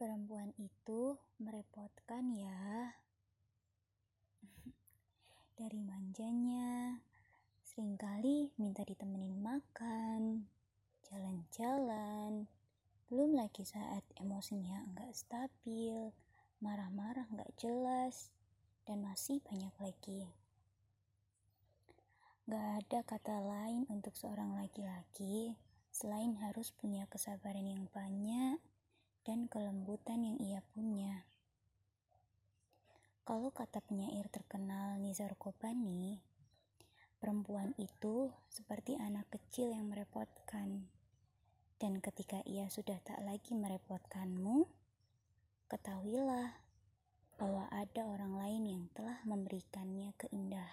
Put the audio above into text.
Perempuan itu merepotkan ya. Dari manjanya, sering kali minta ditemenin makan, jalan-jalan, belum lagi saat emosinya enggak stabil, marah-marah enggak jelas, dan masih banyak lagi. Gak ada kata lain untuk seorang laki-laki selain harus punya kesabaran yang banyak dan kelembutan yang ia punya. Kalau kata penyair terkenal Nizar Kobani, perempuan itu seperti anak kecil yang merepotkan. Dan ketika ia sudah tak lagi merepotkanmu, ketahuilah bahwa ada orang lain yang telah memberikannya keindahan.